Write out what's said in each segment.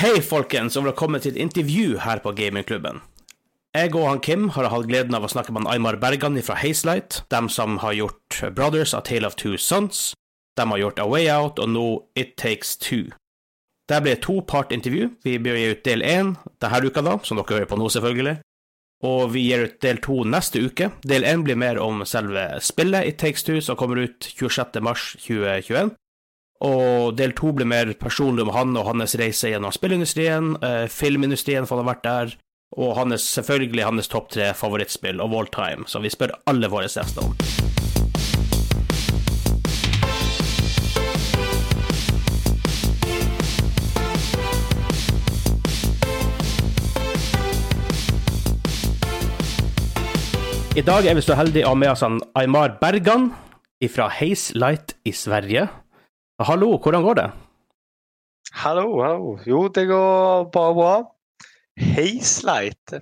Hei, folkens, og velkommen til et intervju her på Gamingklubben. Jeg og han Kim har hatt gleden av å snakke med Aymar Bergan fra Hazelight, dem som har gjort Brothers, A Tale of Two Sons, de har gjort A Way Out, og nå It Takes Two. Det blir et to-part-intervju. Vi bør gi ut del én denne uka, da, som dere hører på nå, selvfølgelig. Og vi gir ut del to neste uke. Del én blir mer om selve spillet It Takes Two, som kommer ut 26. mars 2021. Og del to blir mer personlig om han og hans reise gjennom spillindustrien, eh, filmindustrien, for han har vært der, og hans, selvfølgelig hans topp tre favorittspill of all time, som vi spør alle våre gjester om. I dag er vi så heldige å ha med oss Aymar Bergan fra Hazelight i Sverige. Hallo, hvordan går det? Hallo, hallo. Jo, det går bare bra. Heisleit.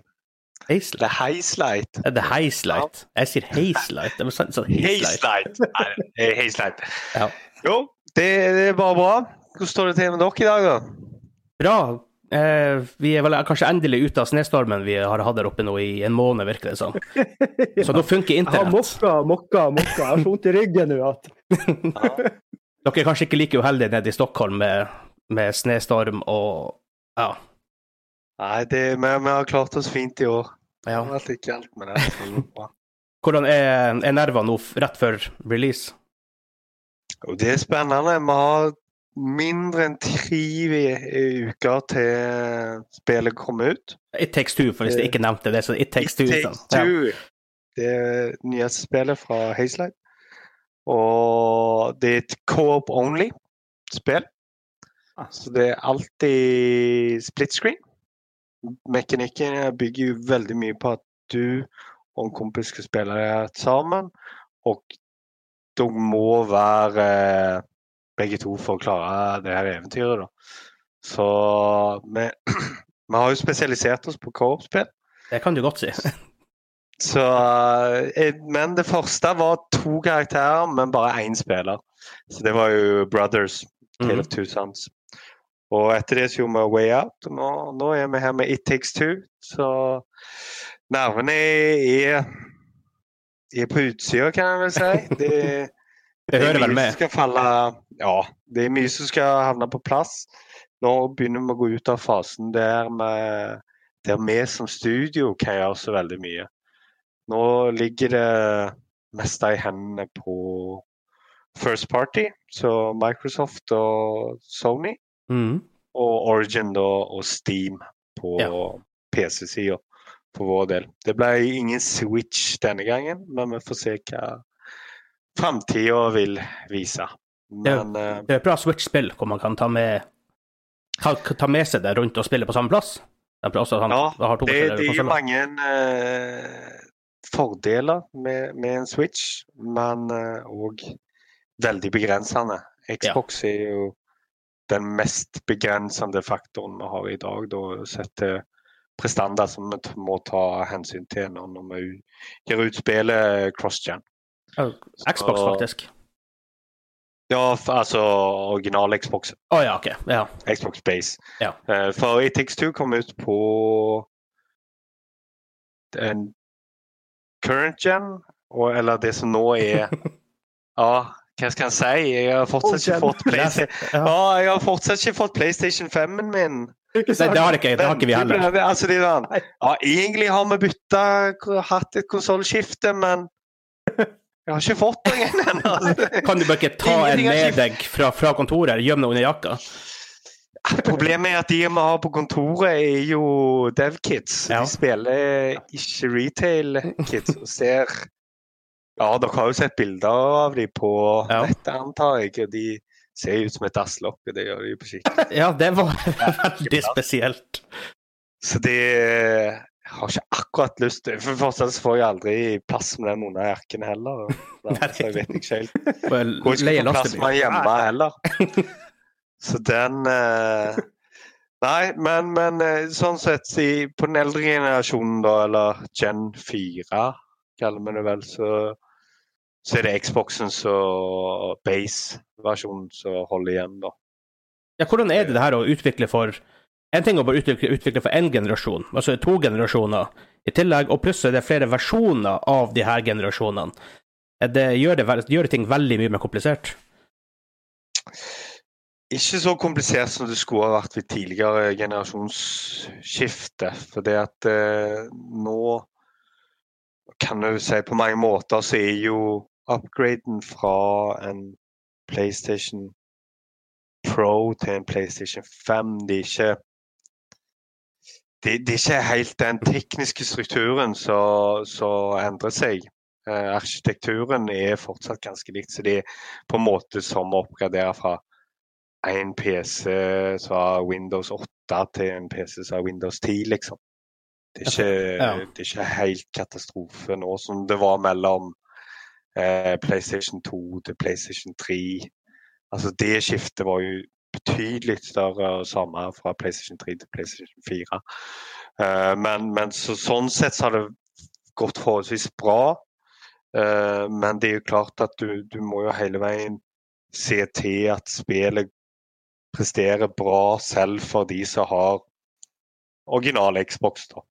Heisleit? Det er heisleit. Er det Hazelight? Jeg sier heisleit. Det sånn, sånn. Hazelight. Nei, er Ja. Jo, det, det er bare bra. Hvordan står det til med dere i dag, da? Bra. Eh, vi er vel kanskje endelig ute av snøstormen vi har hatt der oppe nå i en måned, virker det som. Så da funker Jeg har mokka, mokka, mokka. Jeg har så vondt i ryggen nå at Dere er kanskje ikke like uheldige nede i Stockholm med, med snøstorm og ja. Nei, det, vi, vi har klart oss fint i år. Det ja. har vært litt kaldt, men det. Hvordan er, er nervene nå rett før release? Og det er spennende. Vi har mindre enn tre uker til spillet kommer ut. It Takes Two, for hvis jeg ikke nevnte det, så It Takes Two. It Two. Takes Two. Det er det nyeste spillet fra Hazelight. Og det er et co-op only-spill. Ah. Så det er alltid split screen. Mekanikken bygger jo veldig mye på at du og en kompis skal spille sammen. Og dere må være eh, begge to for å klare det her eventyret, da. Så vi, vi har jo spesialisert oss på co-op-spill. Det kan du godt si. Så, eh, men det første var to karakterer, men bare én spiller. Så det var jo Brothers, Tale mm. of Two Sons. Og etter det så gjorde vi Way Out, nå, nå er vi her med It Takes Two. Så nervene er, er på utsida, kan jeg vel si. Det, Det er mye med. som skal falle Ja, det er mye som skal havne på plass. Nå begynner vi å gå ut av fasen der vi, der vi som studio kan gjøre så veldig mye. Nå ligger det meste i hendene på First Party, så Microsoft og Sony, Mm. og Origin da, og Steam på Ja. PC-sida for vår del. Det ble ingen Switch denne gangen, men vi får se hva framtida vil vise. Men eh, Det er et bra Switch-spill hvor man kan ta med, ta, ta med seg det rundt og spille på samme plass. Han, Ja, det, det er jo mange eh, fordeler med, med en Switch, men òg veldig begrensende. Xbox er jo den mest begrensende faktoren vi har i dag, da, sett til prestander som vi må ta hensyn til når, vi gir ut spillet cross-gen. Ja, Xbox, Så- faktisk. Ja, altså original Xbox. Å ja, OK. Ja. Xbox Base. Ja. Eh, for ATX2 kom ut på en current gen, og, eller det som nå er Ja, hva skal jeg si? Jeg har fortsatt ikke fått PlayStation, Ja. jeg har fortsatt ikke fått PlayStation 5-en min. Nei, det har ikke, det har ikke vi heller. Altså, de der, ja, egentlig har vi bytta, hatt et konsollskifte, men jeg har ikke fått noen ennå. Kan du bare ikke ta en med deg fra, fra kontoret? Gjem den under jakka? Problemet er at de vi har på kontoret, er jo dev-kids. Ja. De spiller ikke retail-kids. og ser Ja, dere har jo sett bilder av dem på Ja. nettet, antar jeg. De ser ut som et dasslokke, det gjør de på skikkelig. Ja, det var veldig spesielt. Så det jeg har ikke akkurat lyst til For fortsatt får jeg aldri plass med den under jakken heller. og Så jeg vet ikke helt Hvor jeg skal få plass med hjemme heller. Så den eh, Nei, men, men eh, sånn sett i, på den eldre generasjonen, da, eller Gen 4, kaller vi det vel, så, så er det Xboxen og base-versjonen som holder igjen, da. Ja, hvordan er det det her å utvikle for En ting å bare utvikle, utvikle for én generasjon, altså to generasjoner i tillegg, og plutselig er det flere versjoner av de her generasjonene. Er Det gjør, det, gjør det ting veldig mye mer komplisert. Ikke så komplisert som det skulle ha vært ved tidligere generasjonsskifte. Det at eh, nå kan du si på mange måter så er jo upgraden fra en PlayStation Pro til en PlayStation 5 Det er ikke det, det er ikke helt den tekniske strukturen som endrer seg. Eh, arkitekturen er fortsatt ganske likt, så det er på en måte som å oppgradere fra en PC som har Windows 8 til en PC som har Windows 10, liksom. Det er ikke, Ja. det er ikke helt katastrofe nå som det var mellom eh, PlayStation 2 til PlayStation 3. Altså det skiftet var jo betydelig større og samme fra PlayStation 3 til PlayStation 4. Eh, men men så, sånn sett så har det gått forholdsvis bra. Eh, men det er jo klart at du, du må jo hele veien se til at spillet presterer bra selv for de som har original Xbox. da.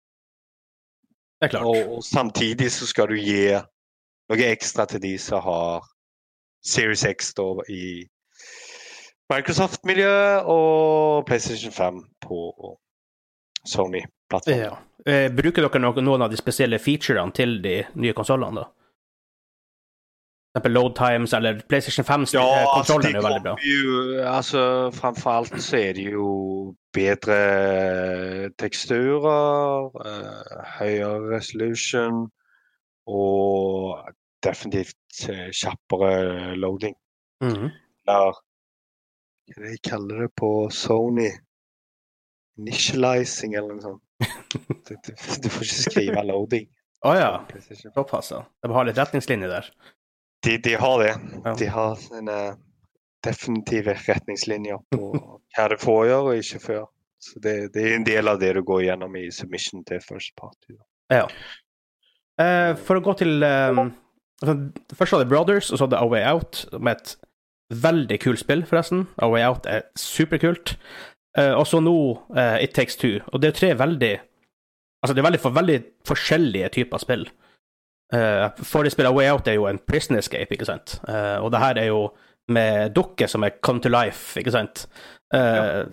Det er klart. Og, og samtidig så skal du gi noe ekstra til de som har Series X da, i Microsoft-miljøet og PlayStation 5 på Sony-plattformen. Ja. Eh, bruker dere noen av de spesielle featurene til de nye konsollene, da? Eksempel load times eller PlayStation 5 Ja, eh, altså, kontrollen det er veldig bra. jo altså, Framfor alt så er det jo bedre teksturer, uh, høyere resolution og definitivt uh, kjappere loading. Mhm. Eller hva de kaller det på Sony? Initializing eller noe sånt. Du, du, du får ikke skrive loading. Å ja. på PlayStation. Såpass, ja. De har litt retningslinjer der. De, de har det. Ja. De har sine definitive retningslinjer på hva du får gjøre og ikke gjøre. Så det, det er en del av det du går gjennom i submission til first party. Ja. Uh, for å gå til altså, Først var det Brothers, og så var det A Way Out, med et veldig kult spill, forresten. A Way Out er superkult. Uh, og så nå uh, It Takes Two. Og det er tre veldig Altså, det er veldig, for, veldig forskjellige typer spill. Uh, Forrige spill, Way Out, er jo en prison escape, ikke sant? Uh, og det her er jo med dukker som er come to life, ikke sant? Eh,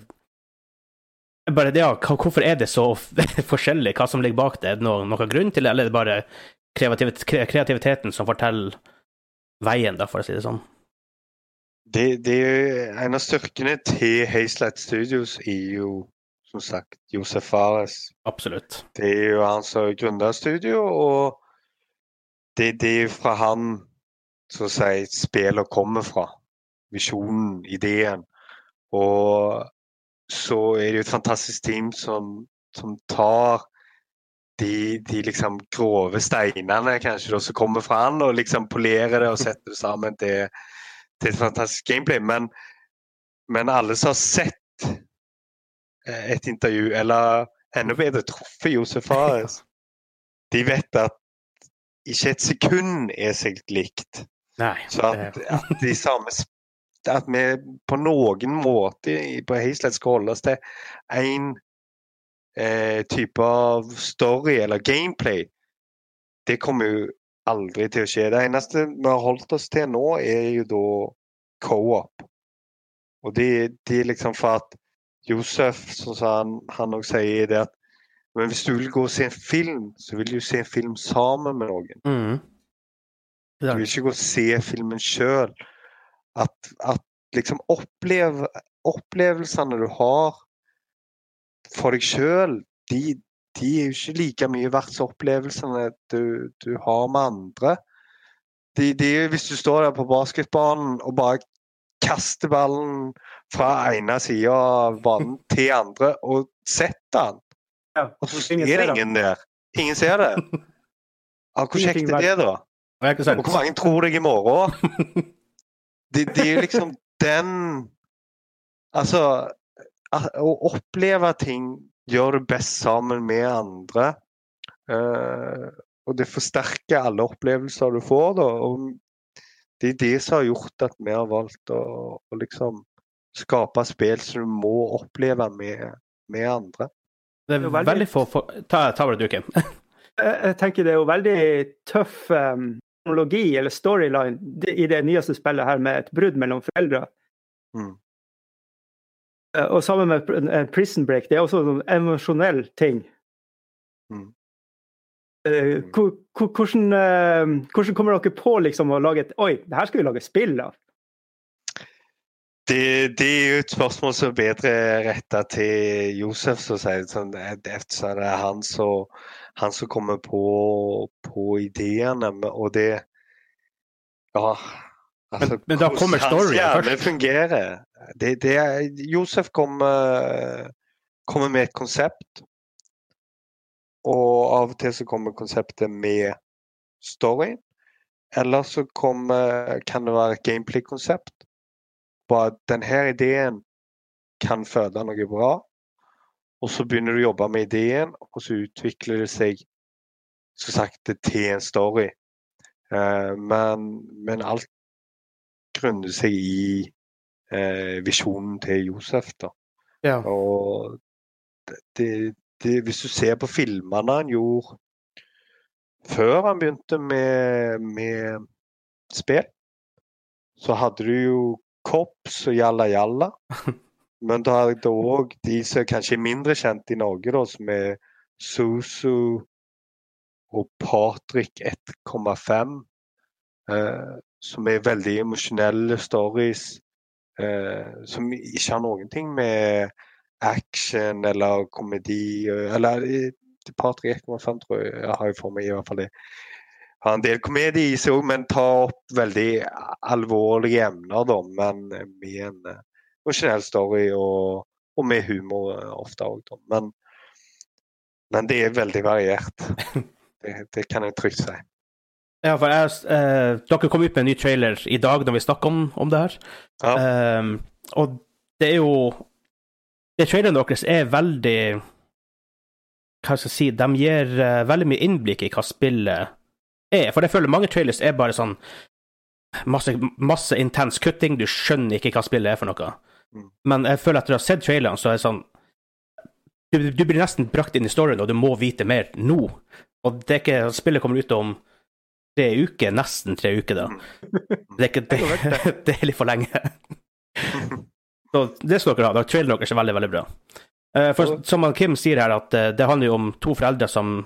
bare det, ja, hvorfor er det så forskjellig? Hva som ligger bak det? Er det noen, noen grunn til det, eller er det bare kreativit kreativiteten som forteller veien, da, for å si det sånn? Det, det er en av styrkene til Hazelight Studios er jo som sagt Josef Fares. Absolutt. Det er jo han som gründer studio, og det, det er fra han så å si spillet kommer fra. Visjonen, ideen. Og så er det jo et fantastisk team som, som tar de, de liksom grove steinene kanskje da, som kommer fra han, og liksom polerer det og setter det sammen til, til et fantastisk gameplay. Men, men alle som har sett eh, et intervju, eller enda bedre truffet Josef Fares, de vet at ikke et sekund er seg likt. Nei. Så at, at de samme At vi på noen måte på Hazelight skal holde oss til én eh, type av story eller gameplay, det kommer jo aldri til å skje. Det eneste vi har holdt oss til nå, er jo da co-op. Og det, det er liksom for at Josef, som han, òg sier, det at men hvis du vil gå og se en film, så vil du se en film sammen med noen. Mm. Du vil ikke gå og se filmen sjøl. At, at liksom oppleve, opplevelsene du har for deg sjøl, de, de er jo ikke like mye verdt som opplevelsene du, du har med andre. De, de, hvis du står der på basketbanen og bare kaster ballen fra ene sida av banen til andre og setter den, Ja, og så er det ingen der. Ingen ser det. Ja, hvor kjekt er det, da? Og hvor mange tror deg i morgen? Det, det er liksom den Altså Å oppleve ting gjør du best sammen med andre. Uh, og det forsterker alle opplevelser du får, da. Og det er det som har gjort at vi har valgt å, å liksom skape spill som du må oppleve med, med andre. Det er Det er veldig- veldig få for... Ta, ta bare duken. Jeg jeg tenker det er jo veldig tøff um, teknologi eller storyline i det nyeste spillet her med et brudd mellom foreldre. Mm. Eh, Og sammen med en prison break, det er også en emosjonell ting. Mm. Eh, hvor- Hvordan, hvordan kommer dere på liksom å lage et Oi, det her skal vi lage spill av. Det, det er jo et spørsmål som er bedre retta til Josef, så å si. Sånn, eftersom det er han som, han som kommer på, på ideene. Og det Ja. Altså, Men- men da kommer storyen først? Det fungerer. Det, det er, Josef kommer, kommer med et konsept. Og av og til så kommer konseptet med storyen. Eller så kommer, kan det være et gameplay-konsept på at denne ideen kan føde noe bra. Og så begynner du å jobbe med ideen, og så utvikler det seg som sagt til en story. Eh, men, men alt grunner seg i eh, visjonen til Josef. da. Ja. Og det, det, det, hvis du ser på filmene han gjorde før han begynte med, med spill, så hadde du jo Kops og Jalla Jalla. Men da er det òg de som er kanskje er mindre kjent i Norge, da, som er Susu og Patrick 1,5. Eh, som er veldig emosjonelle stories. Eh, som ikke har noen ting med action eller komedi Eller eh, Patrick 1,5 tror jeg har for meg i hvert fall det. Har en del komedie i seg òg, men tar opp veldig alvorlige emner, da. Men med en eh, emosjonell story og, og med humor eh, ofte òg, da. Men, men det er veldig variert. Det, det kan jeg trygt si. Ja, for jeg, eh, dere kom ut med en ny trailer i dag når vi snakker om, om det her. Ja. Um, og det er jo Det traileren deres er veldig Hva skal jeg si De gir uh, veldig mye innblikk i hva spillet er. For jeg føler mange trailers er bare sånn masse, masse intens kutting, du skjønner ikke hva spillet er for noe. Mm. Men jeg føler etter å ha sett traileren, så er det sånn du, du blir nesten brakt inn i storyen, og du må vite mer nå. Og det er ikke Spillet kommer ut om tre uker, nesten tre uker, da. Det er, ikke, det, det er litt for lenge. Så det skal dere ha. da. Traileren deres er veldig, veldig bra. Eh, For som Kim sier her, at eh, det handler jo om to foreldre som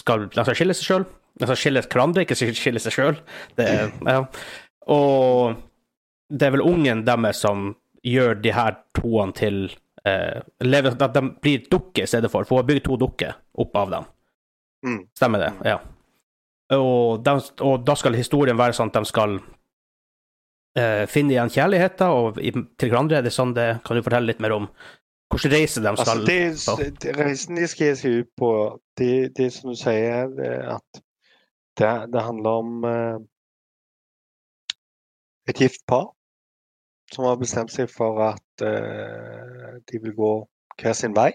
skal, de skal skille seg sjøl. Skal skille hverandre, ikke skille seg sjøl. Ja. Og det er vel ungen deres som gjør de her toene til eh, lever, At de blir dukker i stedet for. For hun har bygd to dukker opp av dem. Mm. Stemmer det? Ja. Og, de, og da skal historien være sånn at de skal eh, finne igjen kjærligheten og, i, til hverandre. Er det sånn det, kan du fortelle litt mer om hvordan reise de Altså, skal det, det, reisen de skal gi seg ut på, det, det som du sier, er at det, det handler om eh, et gift par som har bestemt seg for at eh, de vil gå hver sin vei.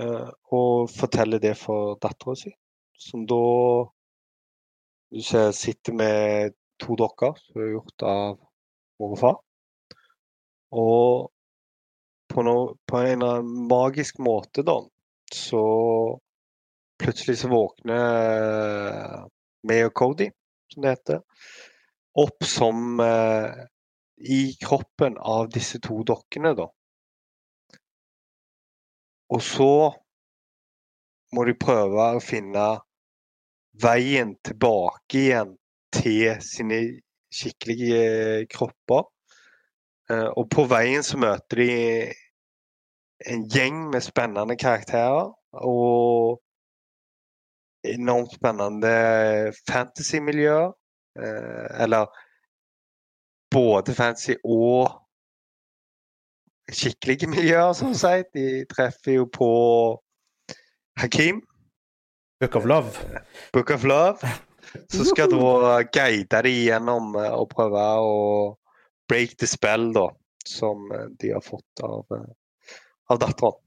eh, og fortelle det for dattera si, som da ser, sitter med to dokker som er gjort av mor og far. Og på, no, på en eller annen magisk måte, da, så plutselig så våkner meg og Cody, som det heter, opp som eh, i kroppen av disse to dokkene, da. Og så må de prøve å finne veien tilbake igjen til sine skikkelige kropper. Eh, Og på veien så møter de en gjeng med spennende karakterer og enormt spennende fantasy-miljøer. Eh, Eller både fantasy og skikkelige miljøer, som si. De treffer jo på Hakim, Book of Love. Book of Love, Så skal da guide de gjennom eh, og prøve å break the spell, da, som eh, de har fått av, av datteren.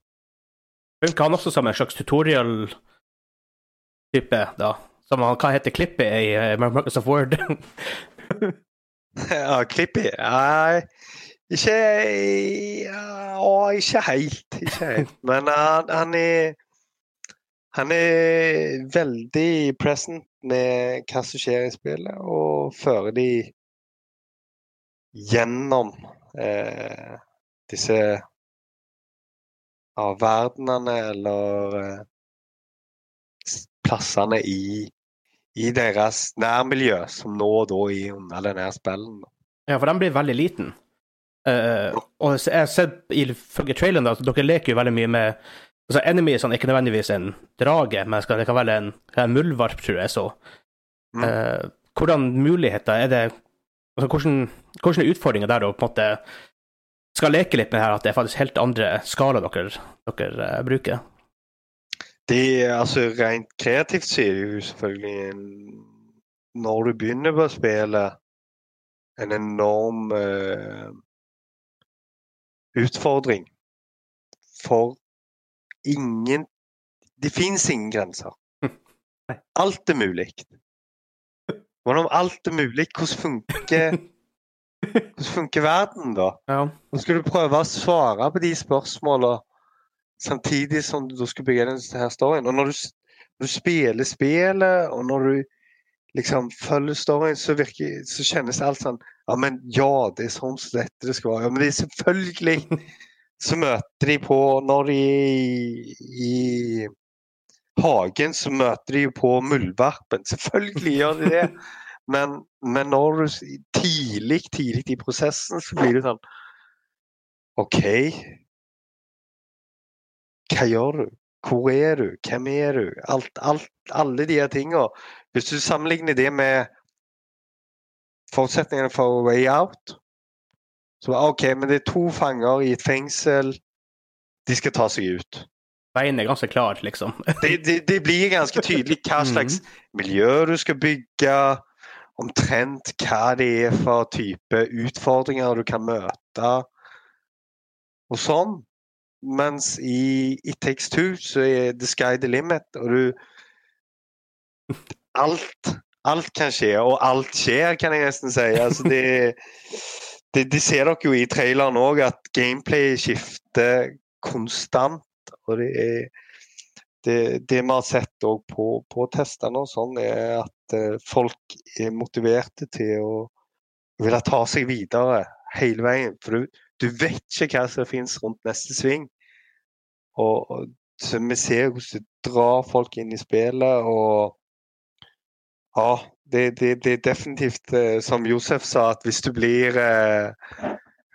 Funker han også som en slags tutorial-type, da? Som han, hva heter klippet i eh, Microsoft Word? Ja, Klippet Nei, Ikke å, Ikke helt. Ikke helt. Men han, han er Han er veldig present med hva som skjer i spillet, og fører de gjennom eh, disse ja, verdenene eller eh, plassene i, i deres nærmiljø, som nå og da i under denne spillen. Ja, for den blir veldig liten. Uh, og jeg har sett ifølge traileren at dere leker jo veldig mye med altså Enemies er ikke nødvendigvis en drage, men det kan være en, en muldvarp, tror jeg så. Mm. Eh, hvordan muligheter er det altså, hvordan, hvordan er utfordringa der å på en måte skal leke litt med her, at det er faktisk helt andre skala dere, dere uh, bruker? Det altså rent kreativt så er det jo selvfølgelig en Når du begynner på spillet, en enorm uh, utfordring. For ingen Det fins ingen grenser. Alt er mulig. Men om alt er mulig, hvordan funker, hvordan funker verden da? Ja. Nå skal du prøve å svare på de spørsmålene samtidig som du skulle bygge denne storyen. Og når du, når du spiller spillet, og når du liksom følger storyen, så, virker, så kjennes alt sånn Ja, men ja, det er sånn som dette det skal være. Ja, men det er selvfølgelig så møter de på Når de er i, i hagen, så møter de jo på muldvarpen. Selvfølgelig gjør de det. Men, men når du tidlig, tidlig i prosessen, så blir det sånn OK. Hva gjør du? Hvor er du? Hvem er du? Alt, alt, alle de her tinga. Hvis du sammenligner det med forutsetningene for Way Out så OK, men det er to fanger i et fengsel. De skal ta seg ut. Veien er ganske klar, liksom. Det, det, det blir ganske tydelig hva slags miljø du skal bygge. Omtrent hva det er for type utfordringer du kan møte. Og sånn. Mens i It Takes Two så er the sky the limit. Og du Alt, alt kan skje, og alt skjer, kan jeg nesten si. Altså det, det, det ser dere jo i traileren òg, at gameplay skifter konstant. Og det er det, det vi har sett på, på testene, og sånn, er at eh, folk er motiverte til å ville ta seg videre hele veien. For du, du vet ikke hva som finnes rundt neste sving. Og, så Vi ser hvordan det drar folk inn i spillet. og ja, det, det, det er definitivt eh, som Josef sa, at hvis du blir eh,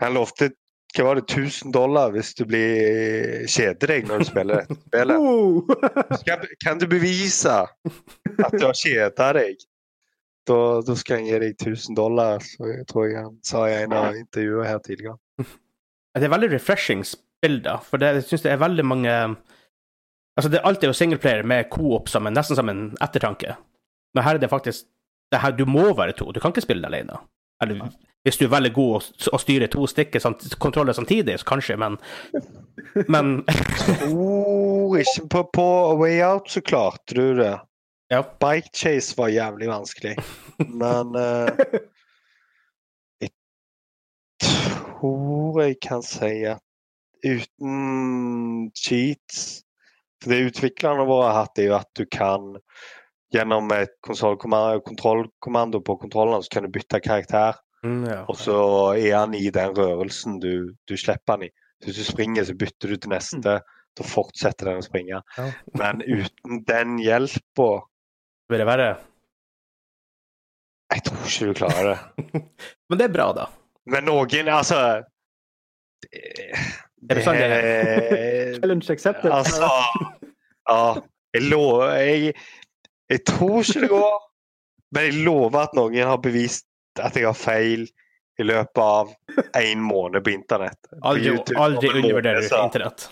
Han lovte hva var det, 1000 dollar hvis du blir kjeder deg når du spiller dette spillet. Skal, kan du bevise at du har kjeda deg, da, da skal jeg gi deg 1000 dollar. Så jeg tror jeg han sa i en av intervjuene her tidligere. Det er veldig refreshing da, for det, jeg syns det er veldig mange Altså, det, alt er jo singleplayer med co-op som en, nesten som en ettertanke. Men her er det faktisk det her, Du må være to, du kan ikke spille det alene. Eller hvis du er veldig god å, å styre to stikker samt, kontroller samtidig, så kanskje, men Men oh, ikke på, på Way Out så klarte du det. Ja. Bike chase var jævlig vanskelig, men uh, Jeg tror jeg kan si at uten cheats For det utviklerne våre har hatt, er jo at du kan gjennom et kontrollkommando på kontrollen, så kan du bytte karakter. Mm, ja. Og så er han i den rørelsen du, du slipper han i. Så hvis du springer, så bytter du til neste. Da fortsetter den å springe. Ja. Men uten den hjelpa Vil det være Jeg tror ikke du klarer det. Men det er bra, da. Men noen, altså Det, Er det sånn det Challenge accepted. Altså Ja. Jeg lover jeg, jeg tror ikke det går, men jeg lover at noen har bevist at jeg har feil i løpet av én måned på internett. På Aldri, YouTube. aldri undervurderer du internett.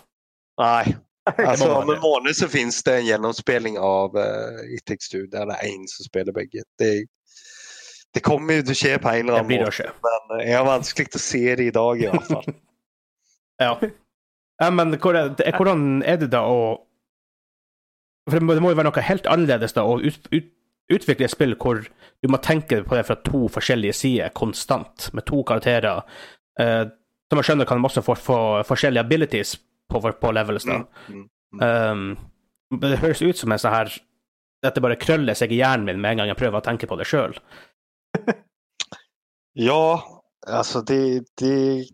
Nei. Altså, om en måned så finnes det en gjennomspilling av uh, It Takes Two, der det er én som spiller begge. Det, det kommer jo til å skje på en eller annen måte, men eh, jeg har vanskelig til å se det i dag, i hvert fall. Ja. men hvordan er det da å For det må, jo være noe helt annerledes da å ut, ut, utvikle et spill hvor du må tenke på det fra to forskjellige sider konstant, med to karakterer. Eh, som jeg skjønner kan også få, få forskjellige abilities på, på levels. da. Mm, mm. Um, det høres ut som en sånn her Dette bare krøller seg i hjernen min med en gang jeg prøver å tenke på det sjøl. Ja, altså det, det,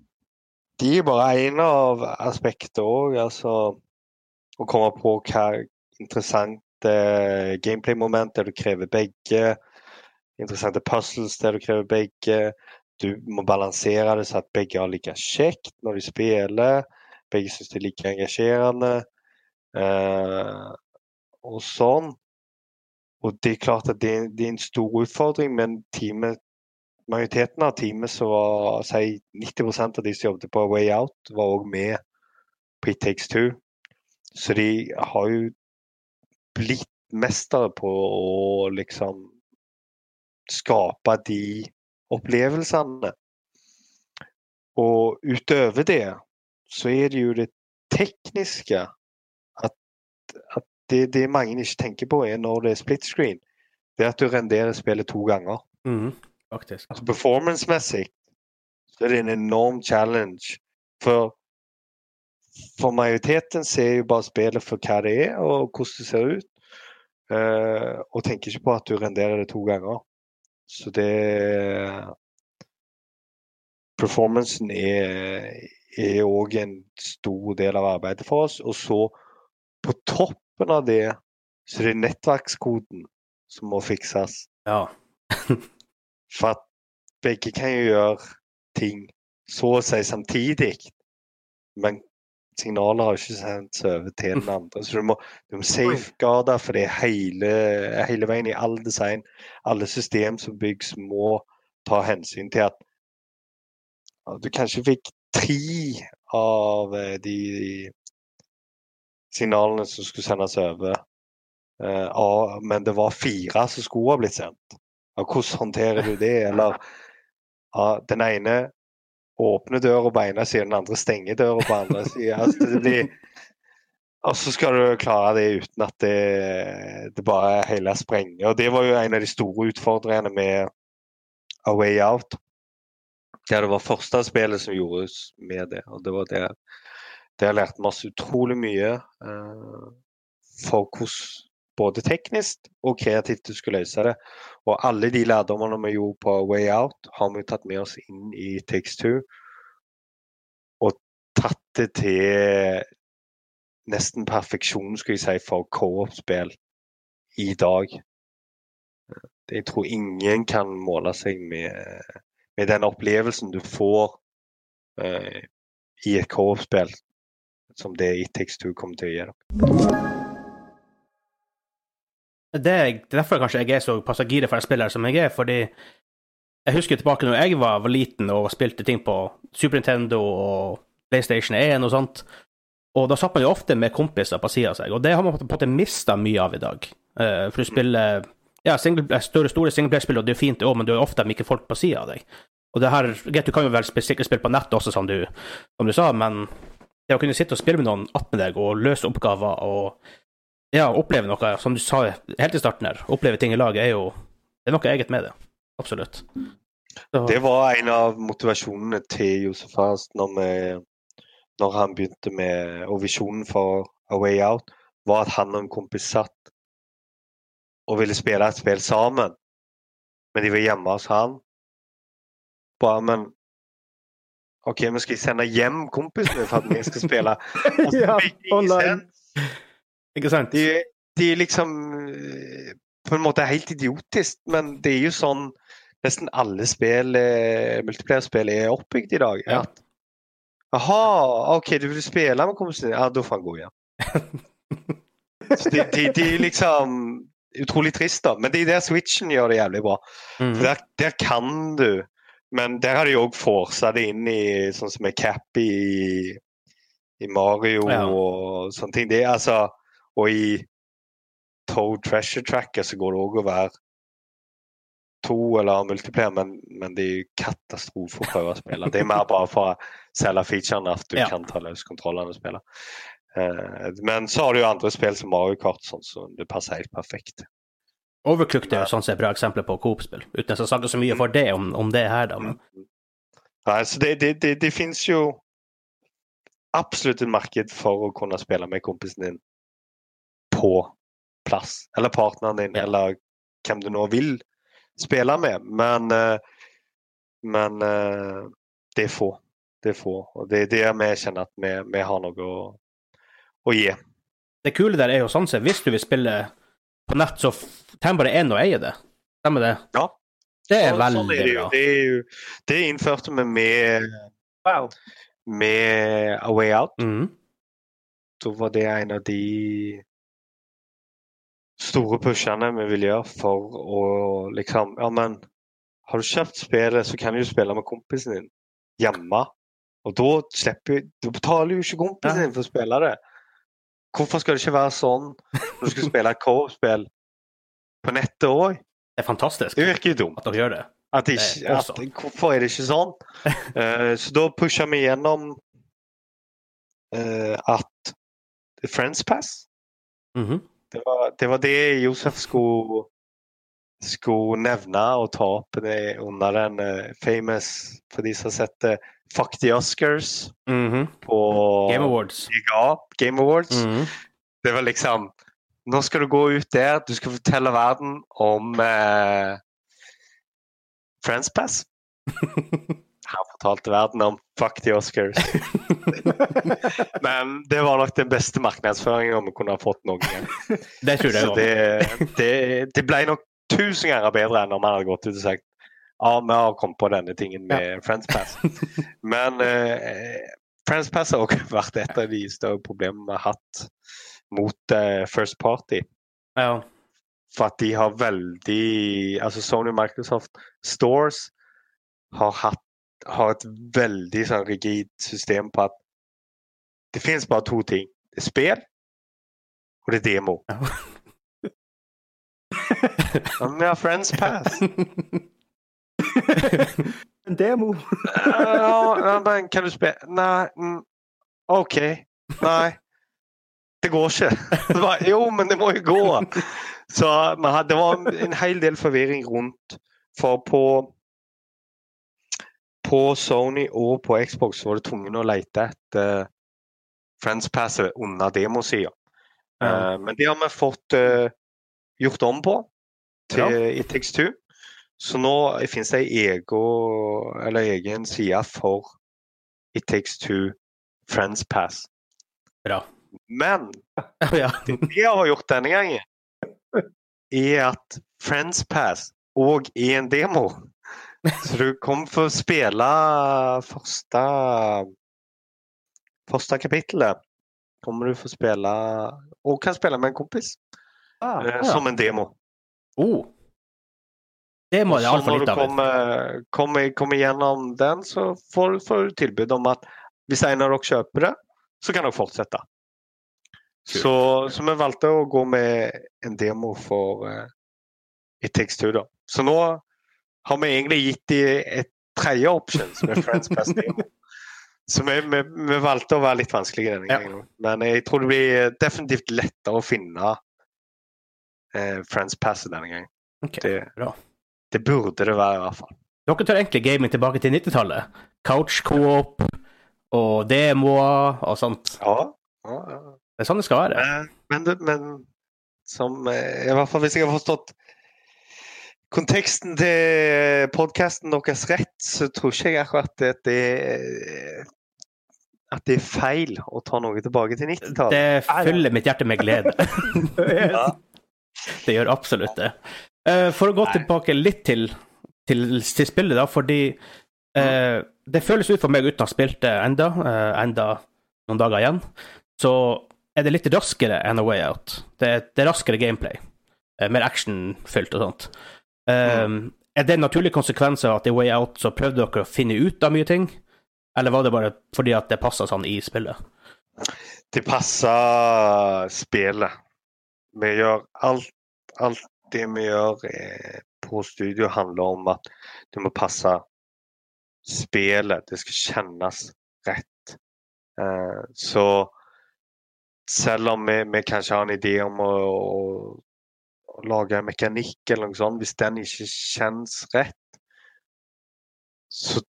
det er bare en av aspekter òg. Altså å komme på hva interessante gameplay-moment der du krever begge. Interessante puzzles der du krever begge. Du må balansere det så at begge har like kjekt når de spiller. Begge syns det er like engasjerende. Eh, og sånn. Og det er klart at det, det er en stor utfordring, men teamet majoriteten av teamet så var si 90% av de som jobbet på Way Out, var òg med på It Takes Two. Så de har jo blitt mestere på å liksom skape de opplevelsene. Og utover det så er det jo det tekniske at, at det, det mange ikke tenker på, er når det er split screen. Det er at du renderer spillet to ganger. Mhm, faktisk. Altså performance-messig så er det en enorm challenge. For, for majoriteten ser jo bare spillet for hva det er, og hvordan det ser ut. Uh, og tenker ikke på at du renderer det to ganger. Så det Performancen er òg en stor del av arbeidet for oss. Og så, på toppen av det, så er det nettverkskoden som må fikses. Ja. For at begge kan jo gjøre ting så å si samtidig. Men signalet har ikke sendt over til den andre. Så du må, du må safeguarde for det hele, hele veien i all design. Alle system som bygges må ta hensyn til at du kanskje fikk tre av eh, de signalene som skulle sendes over. eh, men det var fire som skulle ha blitt sendt. Hvordan håndterer du det? Eller ja, den ene åpner døra på ene siden, den andre stenger døra på andre siden. Altså. Og så skal du klare det uten at det, det bare hele sprenger. Og det var jo en av de store utfordringene med A Way Out. Ja, det var første spillet som gjordes med det. Og det var det Det har lært meg utrolig mye uh, for hvordan både teknisk og kreativt du skal løse det. Og alle de lærdommene vi gjorde på Way Out, har vi tatt med oss inn i Takes Two. Og tatt det til nesten perfeksjon, skal jeg si, for co-op-spill i dag. Jeg tror ingen kan måle seg med, med den opplevelsen du får eh, i et co-op-spill som det i Takes Two kommer til å. Det er det er derfor kanskje jeg er så pass gira for en spiller som jeg er, fordi jeg husker tilbake når jeg var, var liten og spilte ting på Super Nintendo og PlayStation 1 og sånt, og da satt man jo ofte med kompiser på sida av seg, og det har man på en måte mista mye av i dag. Uh, for du spiller ja, single, store, store singleplayerspill, og det er fint det òg, men du har ofte ikke folk på sida av deg. Og det her, Du kan jo vel spille, spille på nett også, som du, som du sa, men det å kunne sitte og spille med noen attmed deg og løse oppgaver og ja, oppleve noe, som du sa helt i starten her, oppleve ting i lag, er jo det er noe eget med det. Absolutt. Så, Det var en av motivasjonene til Josef Fast når, vi, når han begynte med Og visjonen for A Way Out var at han og en kompis satt og ville spille et spill sammen. Men de var hjemme hos han. Bare, men OK, vi skal sende hjem kompisen min for at vi skal spille. Altså, ja, det make ingen online. sense. Ikke sant? De, de liksom eh, på en måte helt idiotisk, men det er jo sånn nesten alle spill, multiplierspill multiplayer-spill er oppbygd i dag. Ja. At, Aha, OK, du vil spille med kompisen din? Ja, da får han gå igjen. Så de, de, de er liksom utrolig trist, da. Men det er der Switchen gjør det jævlig bra. Mm. For der, der kan du, men der har de òg forsa det inn i sånn som er Cappy i, i Mario Ja. og sånne ting. Det er altså Og i Toe Treasure Tracker så går det òg å være to eller multiplier, men, men det er jo katastrofe å prøve å spille. Det er mer bare for å selge featurene at du Ja. kan ta løs kontrollene og spille. Eh, men så har du jo andre spill som Mario Kart, sånn som det passer helt perfekt. Overcooked er jo sånn som er bra eksempel på Coop-spill, uten at jeg snakker så mye for det om, om det her, da. Men Nei, så det, det, det, det fins jo absolutt et marked for å kunne spille med kompisen din på plass. Eller partneren din, Ja. eller hvem du nå vil spille med. Men, eh, men eh, det er få. Det er få. Og det er det vi kjenner at vi, vi har noe å, å gi. Det kule der er jo sånn sett, hvis du vil spille på nett, så trenger bare én å eie det. Stemmer det? Ja. Det er Sånn- veldig sånn er det, jo. bra. det jo Det innførte vi med, Wow. med A Way Out. Mm. Da var det en av de store pushene vi vil gjøre for å liksom Ja, men har du kjøpt spillet, så kan du jo spille med kompisen din hjemme. Og da slipper Du betaler jo ikke kompisen din for å spille det. Hvorfor skal det ikke være sånn når du skal spille et co-spill på nettet òg? Det er fantastisk Det virker jo dumt. at de gjør det. At Det ikke, er at, hvorfor er det ikke sånn? uh, så da pusha vi gjennom uh, at Friends Pass Mhm. Det var, det var det Josef skulle, skulle nevne og ta opp det under den eh, famous, for de som har sett det, Fuck the Oscars Mhm. på Game Awards. Ja, Game Awards. Mhm. Det var liksom Nå skal du gå ut der, du skal fortelle verden om eh, Friends Pass. Han fortalte verden om Fuck the Oscars. Men det var nok den beste markedsføringa vi kunne ha fått noen gang. Det tror jeg Så det, det, det ble nok tusen ganger bedre enn om han hadde gått ut og sagt ja, vi har kommet på denne tingen med Friends Pass. Men eh, Friends Pass har også vært et av de større problemene vi har hatt mot eh, First Party. Ja. For at de har veldig Altså Sony Microsoft Stores har, hatt, har et veldig sånn rigid system på at det finnes bare to ting. Det er spill, og det er demo. Vi har Friends Pass. En demo. uh, ja, men kan du spille Nei. Mm, OK. Nei. Det går ikke. Det var, jo, men det må jo gå. Så det var en hel del forvirring rundt. For på på Sony og på Xbox var det tvungen å lete etter Friends Passet under demosida. Ja. Uh, men det har vi fått uh, gjort om på til Ja. i Takes Two. Så nå finnes det ei egen side for It Takes Two Friends Pass. Bra. Men ja. det vi har gjort denne gangen, er at Friends Pass òg er en demo. Så du kommer få spille første Første kapittelet. Kommer du få spille Og kan spille med en kompis Ah, eh, ja. som en demo. Oh. Det må jeg når litt du av. et. kommer, kommer, kommer gjennom den, så får, får du tilbud om at hvis en av dere kjøper det, så kan dere fortsette. Så, så vi valgte å gå med en demo for uh, It Takes Two, da. Så nå har vi egentlig gitt de et tredje option, som er Friends Pass Demo. Så vi, vi, vi valgte å være litt vanskelige denne Ja. gangen. Men jeg tror det blir definitivt lettere å finne eh, Friends Passet denne gangen. Okay, Det, det burde det være, i hvert fall. Dere tar egentlig gaming tilbake til 90-tallet. Couch co-op og demoer og sånt. Ja. ja, ja. Det er sånn det skal være. Men, men, men som eh, I hvert fall hvis jeg har forstått konteksten til podkasten deres rett, så tror ikke jeg akkurat at det er at det er feil å ta noe tilbake til 90-tallet. Det fyller mitt hjerte med glede. Ja. Det gjør absolutt det. Eh, for å gå Nei. tilbake litt til, til, til spillet, da, fordi eh, det føles ut for meg uten å ha spilt det enda, eh, enda noen dager igjen, så er det litt raskere enn A Way Out. Det, er- det er raskere gameplay. eh, mer actionfylt og sånt. Eh, Er det en naturlig konsekvens av at i Way Out så prøvde dere å finne ut av mye ting, eller var det bare fordi at det passa sånn i spillet? Det passer spillet. Vi gjør alt, alt det vi gjør eh, på studio, handler om at det må passe spillet. Det skal kjennes rett. Eh, så selv om vi, vi kanskje har en idé om å, å, å en mekanikk eller noe sånt, hvis den ikke kjennes rett, så,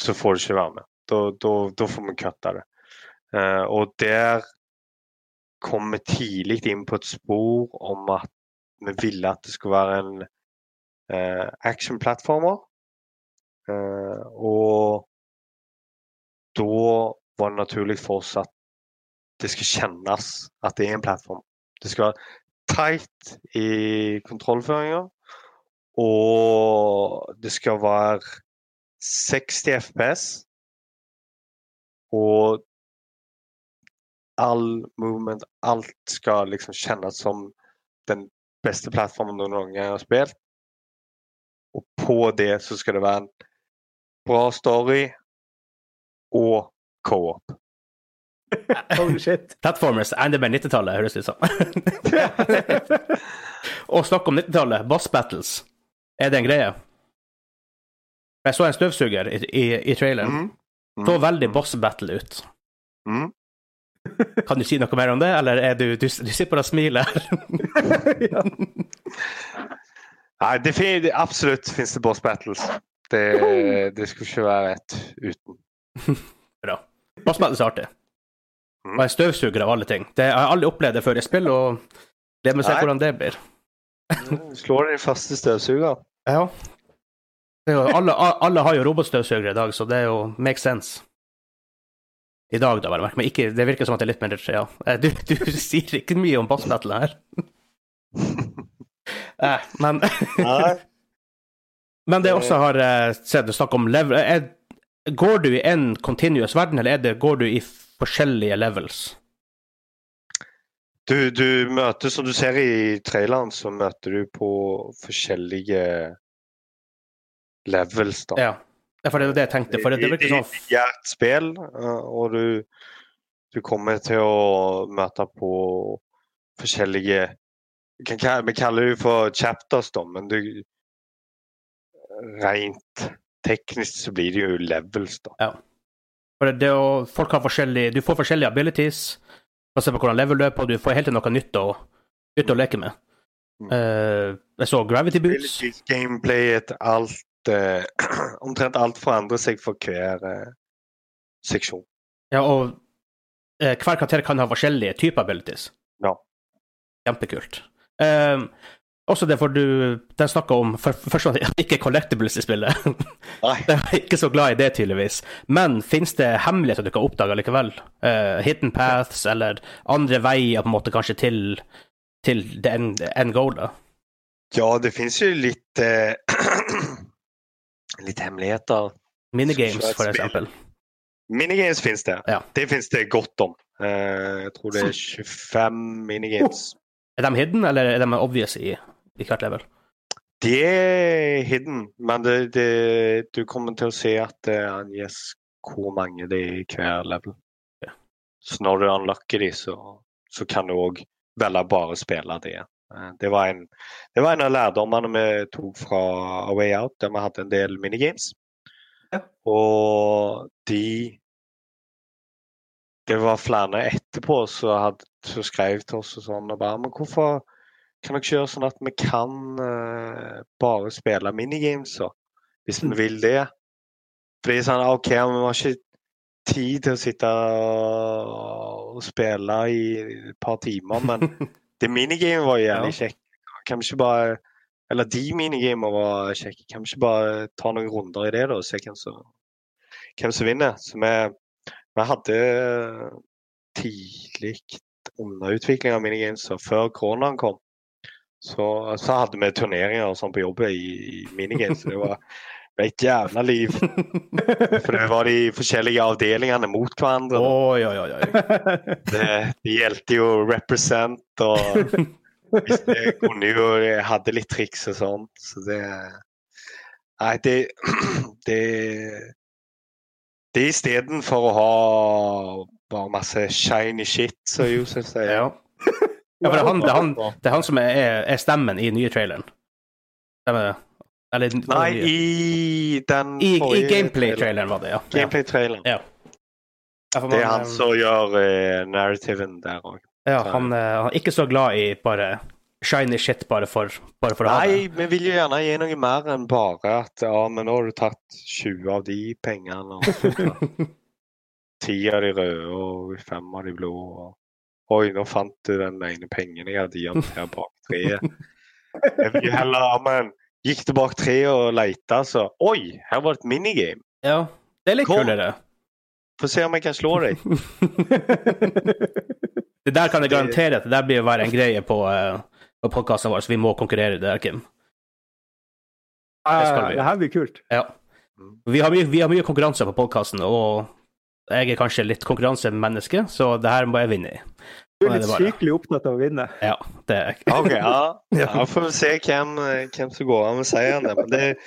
så får du ikke være med. Da, da, da får vi kutte det. Uh, og der kom vi tidlig inn på et spor om at vi ville at det skulle være en uh, action-plattformer. Uh, og da var det naturlig for oss at det skal kjennes at det er en plattform. Det skal tight i kontrollføringa. Og det skal være 60 FPS. Og all movement, alt skal liksom kjennes som den beste plattformen du noen gang har spilt. Og på det så skal det være en bra story og co-op. Holy shit. Platformers med 90-tallet, høres det ut som. Og snakk om 90-tallet, boss battles. Er det en greie? Jeg så en støvsuger i, i, i traileren. Mm. Mm. Så veldig boss battle ut. Mm. Kan du si noe mer om det, eller er du, du, du sitter bare og smiler? ja. Nei, det fin absolutt finnes det boss battles. Det, det skulle ikke være et uten. Bra. Boss battles er artig. Mm. Og en støvsuger av alle ting. Det, jeg har aldri opplevd det før i spill, og gleder meg til å se hvordan det blir. Slår den faste støvsuger. Ja. Det jo, alle, alle har jo robotstøvsugere i dag, så det er jo make sense. I dag, da, vel. Men ikke, det virker som at det er litt mer ja. Eh, Du, du sier ikke mye om boss her. Eh, men, men det jeg også har eh, sett du snakke om level er, Går du i en continuous verden, eller er det, går du i forskjellige levels? Du, du møter, som du ser i traileren, så møter du på forskjellige levels, da. Ja. Ja, det er det jeg tenkte. For det, det virker sånn Det er et spill, eh, og du, du kommer til å møte på forskjellige Vi kaller det for chapters, da, men du Rent teknisk så blir det jo levels, da. For det, å- folk har forskjellig Du får forskjellige abilities, basert på hvordan level du er på, du får helt til noe nytt å, nytt å leke med. Eh, jeg så Gravity Boots. Gameplayet, alt uh, Omtrent alt forandrer seg for hver uh, seksjon. Ja, og hver karakter kan ha forskjellige typer abilities. Ja. Kjempekult. Um, også det for du Den snakka om for, først og fremst ikke collectibles i spillet. Nei. Jeg er ikke så glad i det, tydeligvis. Men fins det hemmeligheter du kan oppdage likevel? Uh, hidden paths, eller andre veier på en måte kanskje til, til the end, end goal, da? Ja, det fins jo litt eh, Litt hemmeligheter. Minigames, for eksempel. Minigames finnes det. Ja. Det finnes det godt om. Uh, jeg tror det er 25 minigames. Er de hidden, eller er de obvious i, i hvert level? Det er hidden, men det, det, du kommer til å se at det angis hvor mange det er i hver level. Ja. Så når du unlocker de, så, så kan du òg velge bare å spille det. Eh, Det var, en, det var en av lærdommene vi tok fra A Way Out, der vi hadde en del minigames. Ja. Og de Det var flere etterpå som skrev til oss og sånn og bare Men hvorfor kan nok gjøre sånn at vi kan uh, bare spille minigames, så? Hvis vi vil det. For det er sånn OK, vi har ikke tid til å sitte og spille i et par timer, men det minigamet var jævlig kjekt. Kan vi ikke bare Eller de minigamene var kjekke. Kan vi ikke bare ta noen runder i det da, og se hvem som, hvem som vinner? Så vi, vi hadde tidlig under utvikling av minigames, og før koronaen kom, så, så hadde vi turneringer og sånn på jobb i, i minigames. Det var, et jævla liv. For det var de forskjellige avdelingene mot hverandre. Oi, oi, oi. Det, det gjeldte jo represent og hvis jeg kunne jo Jeg hadde litt triks og sånt, så det Nei, det Det, det istedenfor å ha bare masse shiny shit, som Josef sier. Ja. Ja, for det er han, det er han, det er han som er, er stemmen i nye traileren. Stemmer det? Eller Nei, i den I, i gameplay-traileren var det, ja. Gameplay-traileren. Ja. Ja, Det er han som gjør uh, narrativen der òg. Ja, han, eh, han er ikke så glad i bare shiny shit bare for, bare for å ha det. Nei, vi vil jo gjerne gi noe mer enn bare at ja, men nå har du tatt 20 av de pengene. og Ti av de røde og fem av de blå. Og... Oi, nå fant du den ene pengen jeg hadde gjemt her bak treet. Jeg vil heller heller ja, men gikk du bak treet og leita, så Oi, her var det et minigame. Ja, det er litt Kom. kulere. Få se om jeg kan slå deg. Det der kan jeg garantere at det der blir å være en greie på, uh, på podkasten vår, så vi må konkurrere i det der, Kim. Det skal vi. det her blir kult. Ja. Vi har mye, vi har mye konkurranse på podkasten, og jeg er kanskje litt konkurransemenneske, så det her må jeg vinne i. Du er litt sykelig opptatt av å vinne. Ja, det er OK, ja. ja får vi se hvem, hvem som går av med seieren. Men det er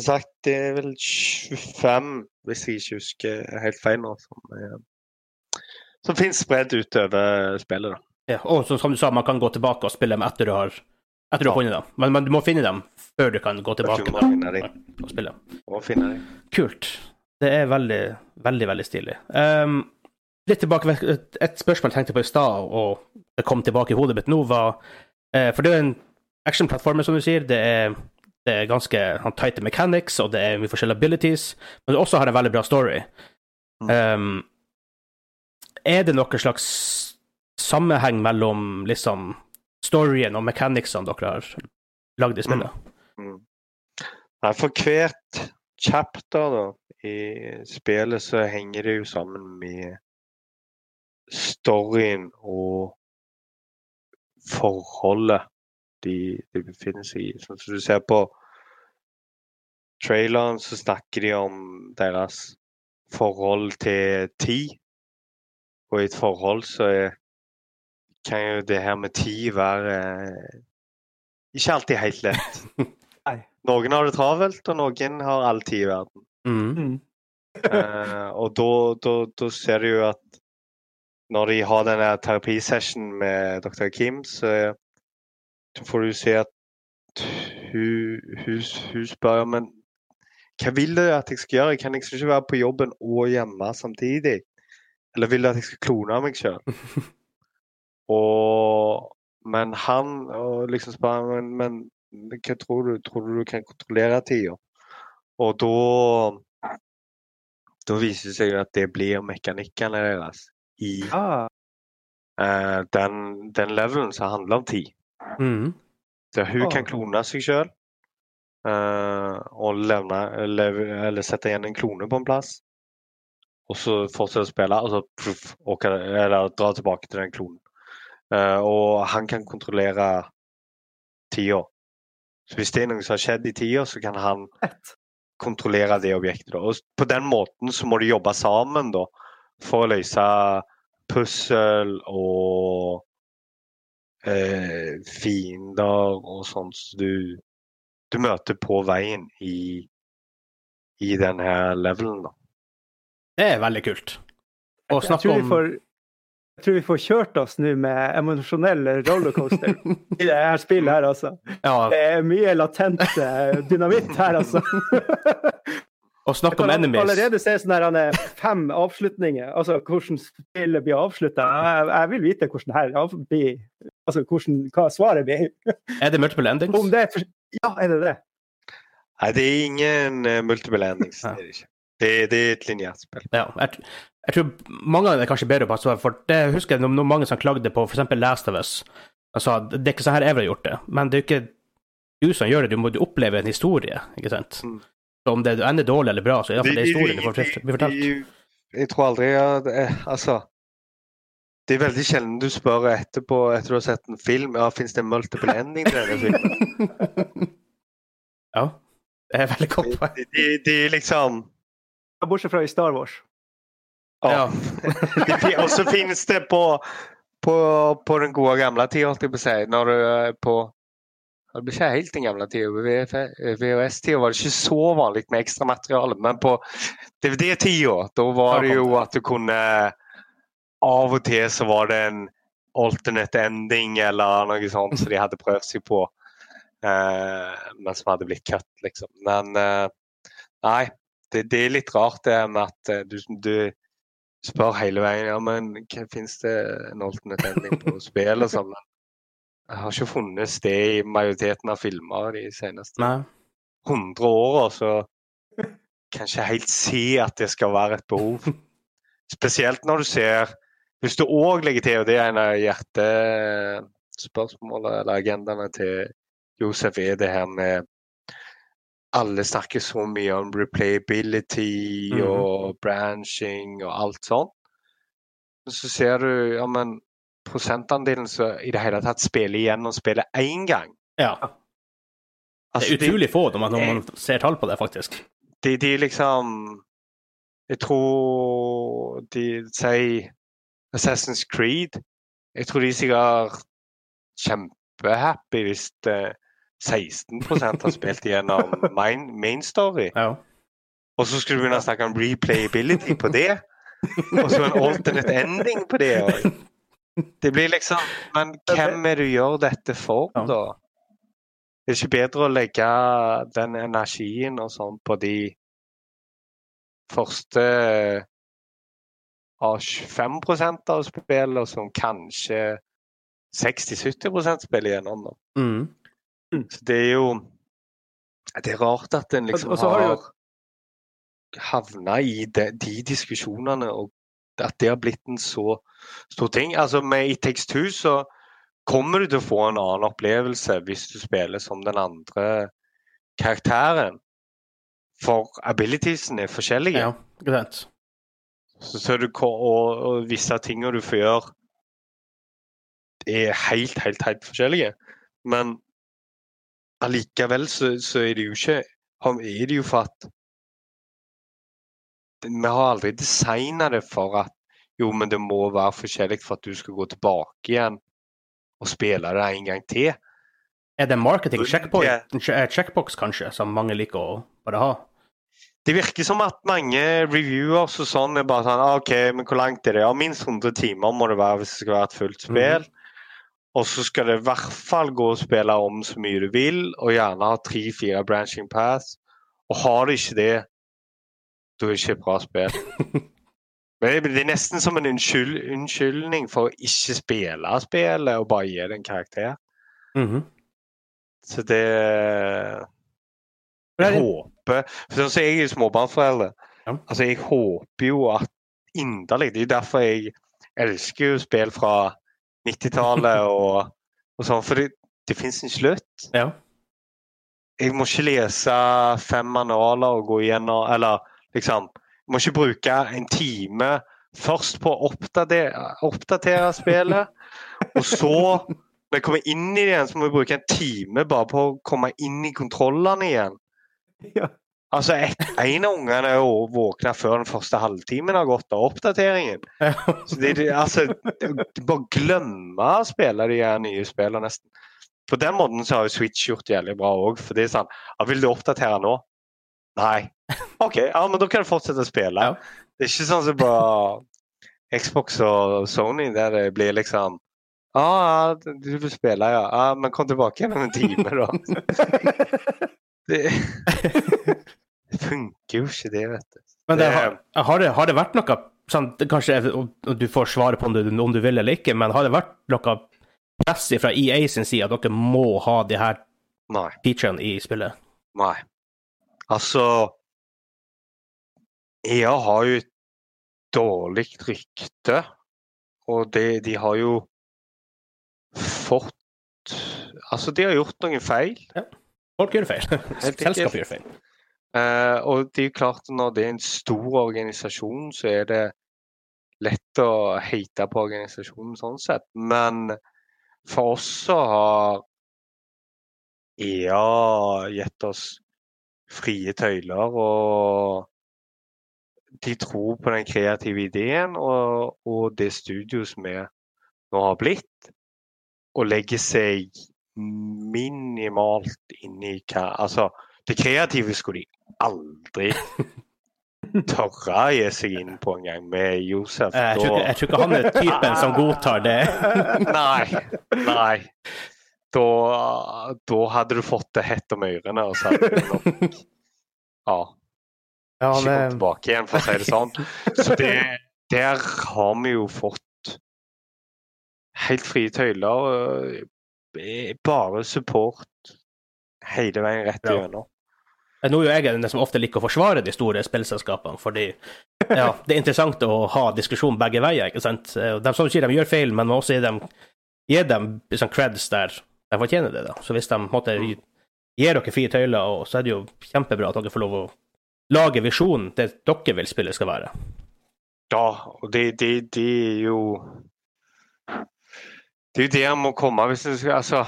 sagt, det er vel 25, hvis jeg ikke husker helt feil nå, som, eh, som finnes spredd utover spillet. da. Ja, og så, som du sa, man kan gå tilbake og spille dem etter du har, etter du har funnet dem. Men, men du må finne dem før du kan gå tilbake Du må da, finne dem. og spille. Må finne dem. Kult. Det er veldig, veldig veldig stilig. Um, litt tilbake, et, spørsmål jeg tenkte på i stad, og det kom tilbake i hodet mitt nå, var uh, For det er en action-plattform, som du sier. Det er, det er ganske han, tighte mechanics, og det er mye forskjellige abilities, men det også har en veldig bra story. Um, er det noen slags sammenheng mellom liksom storyen og mechanicsene dere har lagd i spillet? Mm. Nei, for hvert chapter da, i spillet så henger det jo sammen med storyen og forholdet de, de befinner seg i. Sånn som du ser på traileren, så snakker de om deres forhold til tid. Og i et forhold så er, kan jo det her med tid være ikke alltid helt lett. Noen har det travelt, og noen har all tid i verden. Mm. Mm. Eh, og da, da, da ser du jo at når de har denne terapisessionen med dr. Kim, så, så får du se at hun, hun, hun spør men hva vil du at jeg skal gjøre? Kan jeg ikke være på jobben og hjemme samtidig? Eller vil du at jeg skal klone meg sjøl? og Men han og liksom spør men, men hva tror du? Tror du du kan kontrollere tida? Og da da viser det seg jo at det blir mekanikkene deres i Ah, uh, den, den levelen som handler om tid. Mm. Der hun Ah. kan klone seg sjøl og levne, leve, eller sette igjen en klone på en plass. Og så fortsette å spille, og så puff, og, eller dra tilbake til den klonen. Uh, og han kan kontrollere tida. Så hvis det er noe som har skjedd i tida, så kan han kontrollere det objektet. Da. Og på den måten så må de jobbe sammen da, for å løse pussel og eh, fiender og sånt som du, du møter på veien i, i denne levelen. Da. Det er veldig kult. Og Jeg snakk tror, vi om får, jeg tror vi får kjørt oss nå med emosjonell rollercoaster i det her spillet her, altså. Ja, Det er mye latent eh, dynamitt her, altså. og snakk Jeg kan allerede se sånne her, han er fem avslutninger, altså hvordan spillet blir avslutta. Jeg, jeg vil vite hvordan her av- blir Altså hvordan, hva svaret blir. Er det multiple endings? Om det er for, Ja, er det det? Nei, det er ingen uh, multiple endings. Ja. Det er det ikke. Det, det er et lineært spill. Ja, jeg, jeg tror mange av dem er kanskje bedre på svar, for det husker jeg når mange som klagde på f.eks. Last of Us. Sa det er ikke sånn her jeg ville gjort det, men det er jo ikke du som gjør det, du må oppleve en historie, ikke sant? Mm. Så om det ender dårlig eller bra, så er det iallfall det historien du får fortalt. Jeg tror aldri eh, Altså Det er veldig sjelden du spør etterpå etter du har sett en film ja, fins det multiple ending til denne filmen. ja, det er veldig godt poeng. De, de, de liksom Bortsett fra i Star Wars. Ja. ja. Og så finnes det på, på, på den tida, holdt jeg på si. Når du er på Det blir ikke helt den gamle tida. VHS-tida var det ikke så vanlig med ekstramateriale. Men på DVD-tida, da var det jo at du kunne Av og til så var det en alternate ending eller noe sånt som de hadde prøvd seg på. Eh, men som hadde blitt cut, liksom. Men eh, nei, det, det er litt rart det med at eh, du, du spør hele veien ja, men hva finnes det en alternate ending på spill og sånn. Jeg har ikke funnet sted i majoriteten av filmer de seneste Nei. 100 åra, så kan ikke helt si at det skal være et behov. Spesielt når du ser Hvis du òg legger til, og det er en av hjertespørsmålene eller agendaene til Josef, er det her med Alle snakker så mye om replayability Mhm. og branching og alt sånt. Men så ser du ja, men prosentandelen som i det hele tatt spiller igjen og spiller én gang. Ja. Det Altså, er utrolig få når man, når man ser tall på det, faktisk. de, de liksom Jeg tror de sier Assassin's Creed. Jeg tror de er sikkert kjempehappy hvis eh, 16% har spilt igjennom main, main story. Ja. Og så skulle du begynne å snakke om replayability på det. Og så en alternate ending på det. Det blir liksom Men hvem er det du gjør dette for, da? Det er ikke bedre å legge den energien og sånn på de første av 25% av spillene som kanskje 60-70 spiller igjennom. Da. Mm. Så det er jo Det er rart at en liksom har har jo- havna i de, de diskusjonene, og at det har blitt en så stor ting. Altså Med I Two så kommer du til å få en annen opplevelse hvis du spiller som den andre karakteren. For abilitiesene er forskjellige. ja. Greit. Så, så du, og, og visse ting du får gjøre, er helt, helt, helt forskjellige. Men allikevel så, så er det jo ikke Er det jo for at Vi har aldri designa det for at jo, men det må være forskjellig for at du skal gå tilbake igjen og spille det en gang til. Er det marketing checkpoint, che- checkbox, kanskje, som mange liker å bare ha? Det virker som at mange reviewers og sånn er bare sånn ah, OK, men hvor langt er det? Ja, minst 100 timer må det være hvis det skal være et fullt spill. Og så skal det i hvert fall gå og spille om så mye du vil, og gjerne ha tre-fire branching paths. Og har du ikke det, da er det ikke et bra spill. Men det er nesten som en unnskyld, unnskyldning for å ikke spille spillet og bare gi det en karakter. Mhm. Så det Jeg er- håper for Sånn jeg er småbarnsforelder. Ja. Altså, jeg håper jo at inderlig Det er jo derfor jeg elsker jo spill fra 90-tallet og, og sånn. For det, det fins en slutt. Ja. Jeg må ikke lese fem manualer og gå igjennom Eller liksom Jeg må ikke bruke en time først på å oppdatere, oppdatere spillet, og så når jeg kommer inn i det igjen, så må jeg bruke en time bare på å komme inn i kontrollene igjen. Ja. Altså, et, En av ungene er jo våkna før den første halvtimen har gått av oppdateringen. Så det, det, altså, det, Bare glemme å spille de her nye spillene, nesten. På den måten så har jo Switch gjort det jævlig bra òg. For det er sånn ja, Vil du oppdatere nå? Nei. OK, ja, men da kan du fortsette å spille. Ja. Det er ikke sånn som på Xbox og Sony, der det blir liksom ah, ja, du vil spille, ja. Ah, Men kom tilbake igjen om en time, da. Det, det funker jo ikke, det, vet du. Men det, har, har, det, har det vært noe sånn, Kanskje du får svare på om du, om du vil eller ikke, men har det vært noe press fra EA sin side at dere må ha de her Nei. featurene i spillet? Nei. Altså EA har jo et dårlig rykte, og det, de har jo fått Altså, de har gjort noen feil. Ja. Folk gjør feil. Selskapet gjør feil. Eh, og det er jo klart når det er en stor organisasjon, så er det lett å hate på organisasjonen sånn sett. Men for oss så har EA gitt oss frie tøyler, og de tror på den kreative ideen og, og det studioet som vi nå har blitt, og legger seg minimalt inn i hva Altså, det kreative skulle de aldri tørre å gi seg inn på en gang med Josef. Eh, Jeg tror, ikke, jeg tror ikke han er typen som godtar det. Nei. Nei. Da, da hadde du fått det hett om ørene, og sagt nok ja, Ja, ikke gå er, tilbake igjen, for å si det sånn. Så det, der har vi jo fått helt frie tøyler. eh, bare support hele veien rett Ja. igjennom. Nå er jo jeg den som ofte liker å forsvare de store spillselskapene, fordi ja, det er interessant å ha diskusjon begge veier. ikke sant? Eh, De som sier de gjør feil, men også gi dem, gi dem liksom creds der de fortjener det. da. Så hvis de måtte, gir dere frie tøyler, og så er det jo kjempebra at dere får lov å lage visjonen det dere vil spillet skal være. Ja, og det, det, det er jo Det er jo det der må komme hvis du skal Altså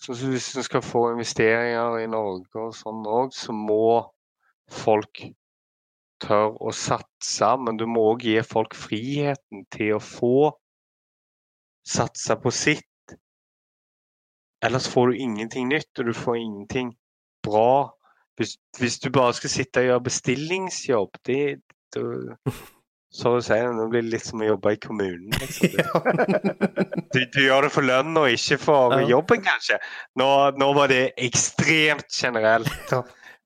som Hvis du skal få investeringer i Norge og sånn òg, så må folk tørre å satse. Men du må òg gi folk friheten til å få satse på sitt. Ellers får du ingenting nytt, og du får ingenting bra. Hvis, hvis du bare skal sitte og gjøre bestillingsjobb, det, det så du sier, Nå blir det litt som å jobbe i kommunen. Liksom. Du, du gjør det for lønn og ikke for Ja. jobben, kanskje. Nå, nå var det ekstremt generelt.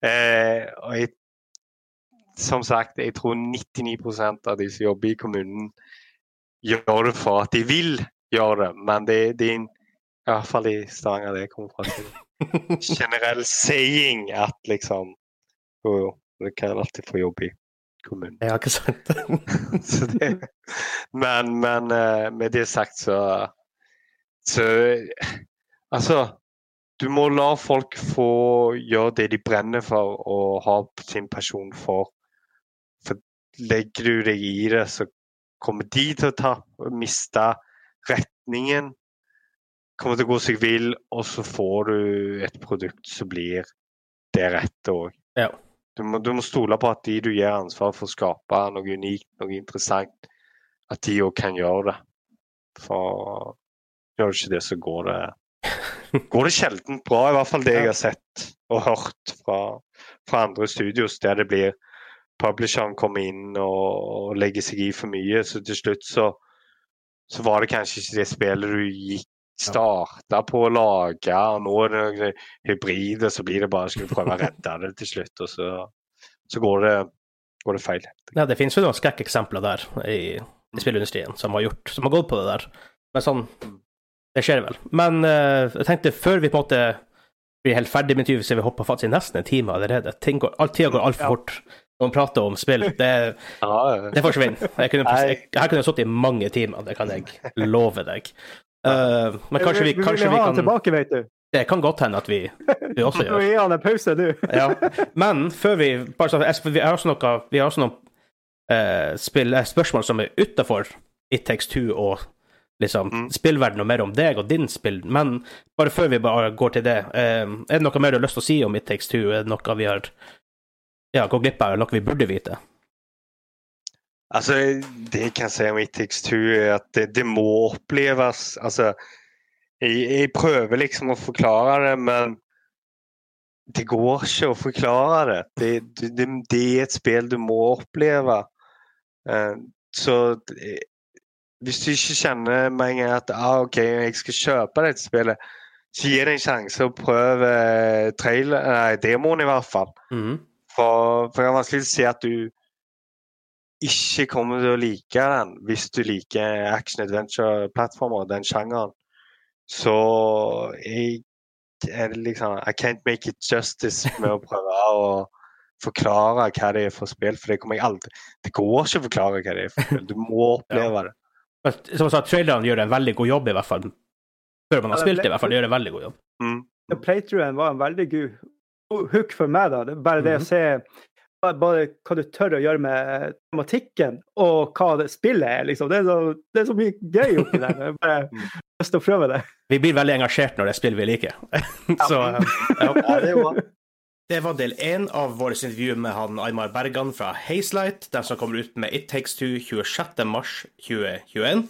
Eh, og jeg, som sagt, jeg tror 99% av de som jobber i kommunen, gjør det for at de vil gjøre det. Men det, det er en, i hvert fall i Stavanger det kommer fra. til Generell saying at liksom Jo, jo, du kan alltid få jobb i kommunen. Ja, ikke sant? Så det, men, men eh, med det sagt så, så Altså, du må la folk få gjøre det de brenner for og ha sin pasjon for. For legger du deg i det, så kommer de til å ta, miste retningen. Kommer til å gå seg vill, og så får du et produkt som blir det rette òg. Ja. Du må, du må stole på at de du gir ansvar for å skape noe unikt, noe interessant, at de òg kan gjøre det. For gjør du ikke det, så går det går det sjelden bra. I hvert fall det jeg har sett og hørt fra, fra andre studios, der det blir publisheren kommer inn og, og legger seg i for mye. Så til slutt så, så var det kanskje ikke det spillet du gikk starta på å lage, og nå er det noe hybrid, så blir det bare skal vi prøve å redde det til slutt, og så, så går, det, går det feil. Ja, det finnes jo noen skrekkeksempler der i, i spillindustrien som har gjort, som har gått på det der. Men sånn Det skjer vel. Men uh, jeg tenkte før vi på en måte blir helt ferdig med intervjuet, så vi hopper faktisk i nesten en time allerede. Ting går, all, tida går altfor Ja. fort når man prater om spill. Det, det forsvinner. Jeg kunne, jeg, her kunne jeg sittet i mange timer, det kan jeg love deg. Eh, men kanskje vi, vi, kanskje vi ha kan tilbake, vet du. Det kan godt hende at vi, vi også gjør. gi han en pause, du. Ja. Men før vi bare så, Vi har også noe Vi har også noen uh, spill, eh, spørsmål som er utafor It Takes Two og liksom Mm. spillverden og mer om deg og din spill. Men bare før vi bare går til det, uh, er det noe mer du har lyst til å si om It Takes Two? Er det noe vi har ja, gått glipp av, eller noe vi burde vite? Altså, det jeg kan si om It Takes Two, er at det, det må oppleves. Altså, jeg, jeg prøver liksom å forklare det, men det går ikke å forklare det. Det, det, det er et spill du må oppleve. Eh, så hvis du ikke kjenner med en gang at ah, OK, jeg skal kjøpe dette spillet, så gi det en sjanse og prøv eh, trailer, nei, demoen i hvert fall. Mm. For, for det er vanskelig å si at du ikke kommer til å like den hvis du liker action adventure-plattformer, den sjangeren. Så jeg er liksom I can't make it justice med å prøve å forklare hva det er for spill, for det kommer jeg aldri Det går ikke å forklare hva det er for spill. Du må oppleve det. Men Som jeg sa, trailerne gjør en veldig god jobb, i hvert fall. Før man har spilt det, i hvert fall. De gjør en veldig god jobb. Mm. Playthroughen var en veldig god hook for meg. da. Det er bare det Mhm. å se bare, hva du tør å gjøre med tematikken, og hva det spillet er. liksom. Det er så, det er så mye gøy oppi der. Jeg bare Mm. lyst til å prøve det. Vi blir veldig engasjert når det er spill vi liker. Så eh, ja. Ja, det var del én av vårt intervju med han Aymar Bergan fra Hazelight, den som kommer ut med It Takes Two 26. mars 2021.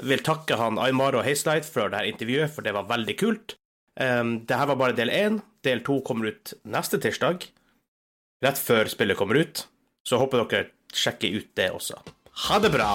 Jeg vil takke han Aymar og Hazelight for det her intervjuet, for det var veldig kult. Um, det her var bare del én. Del to kommer ut neste tirsdag, rett før spillet kommer ut. Så håper dere sjekker ut det også. Ha det bra!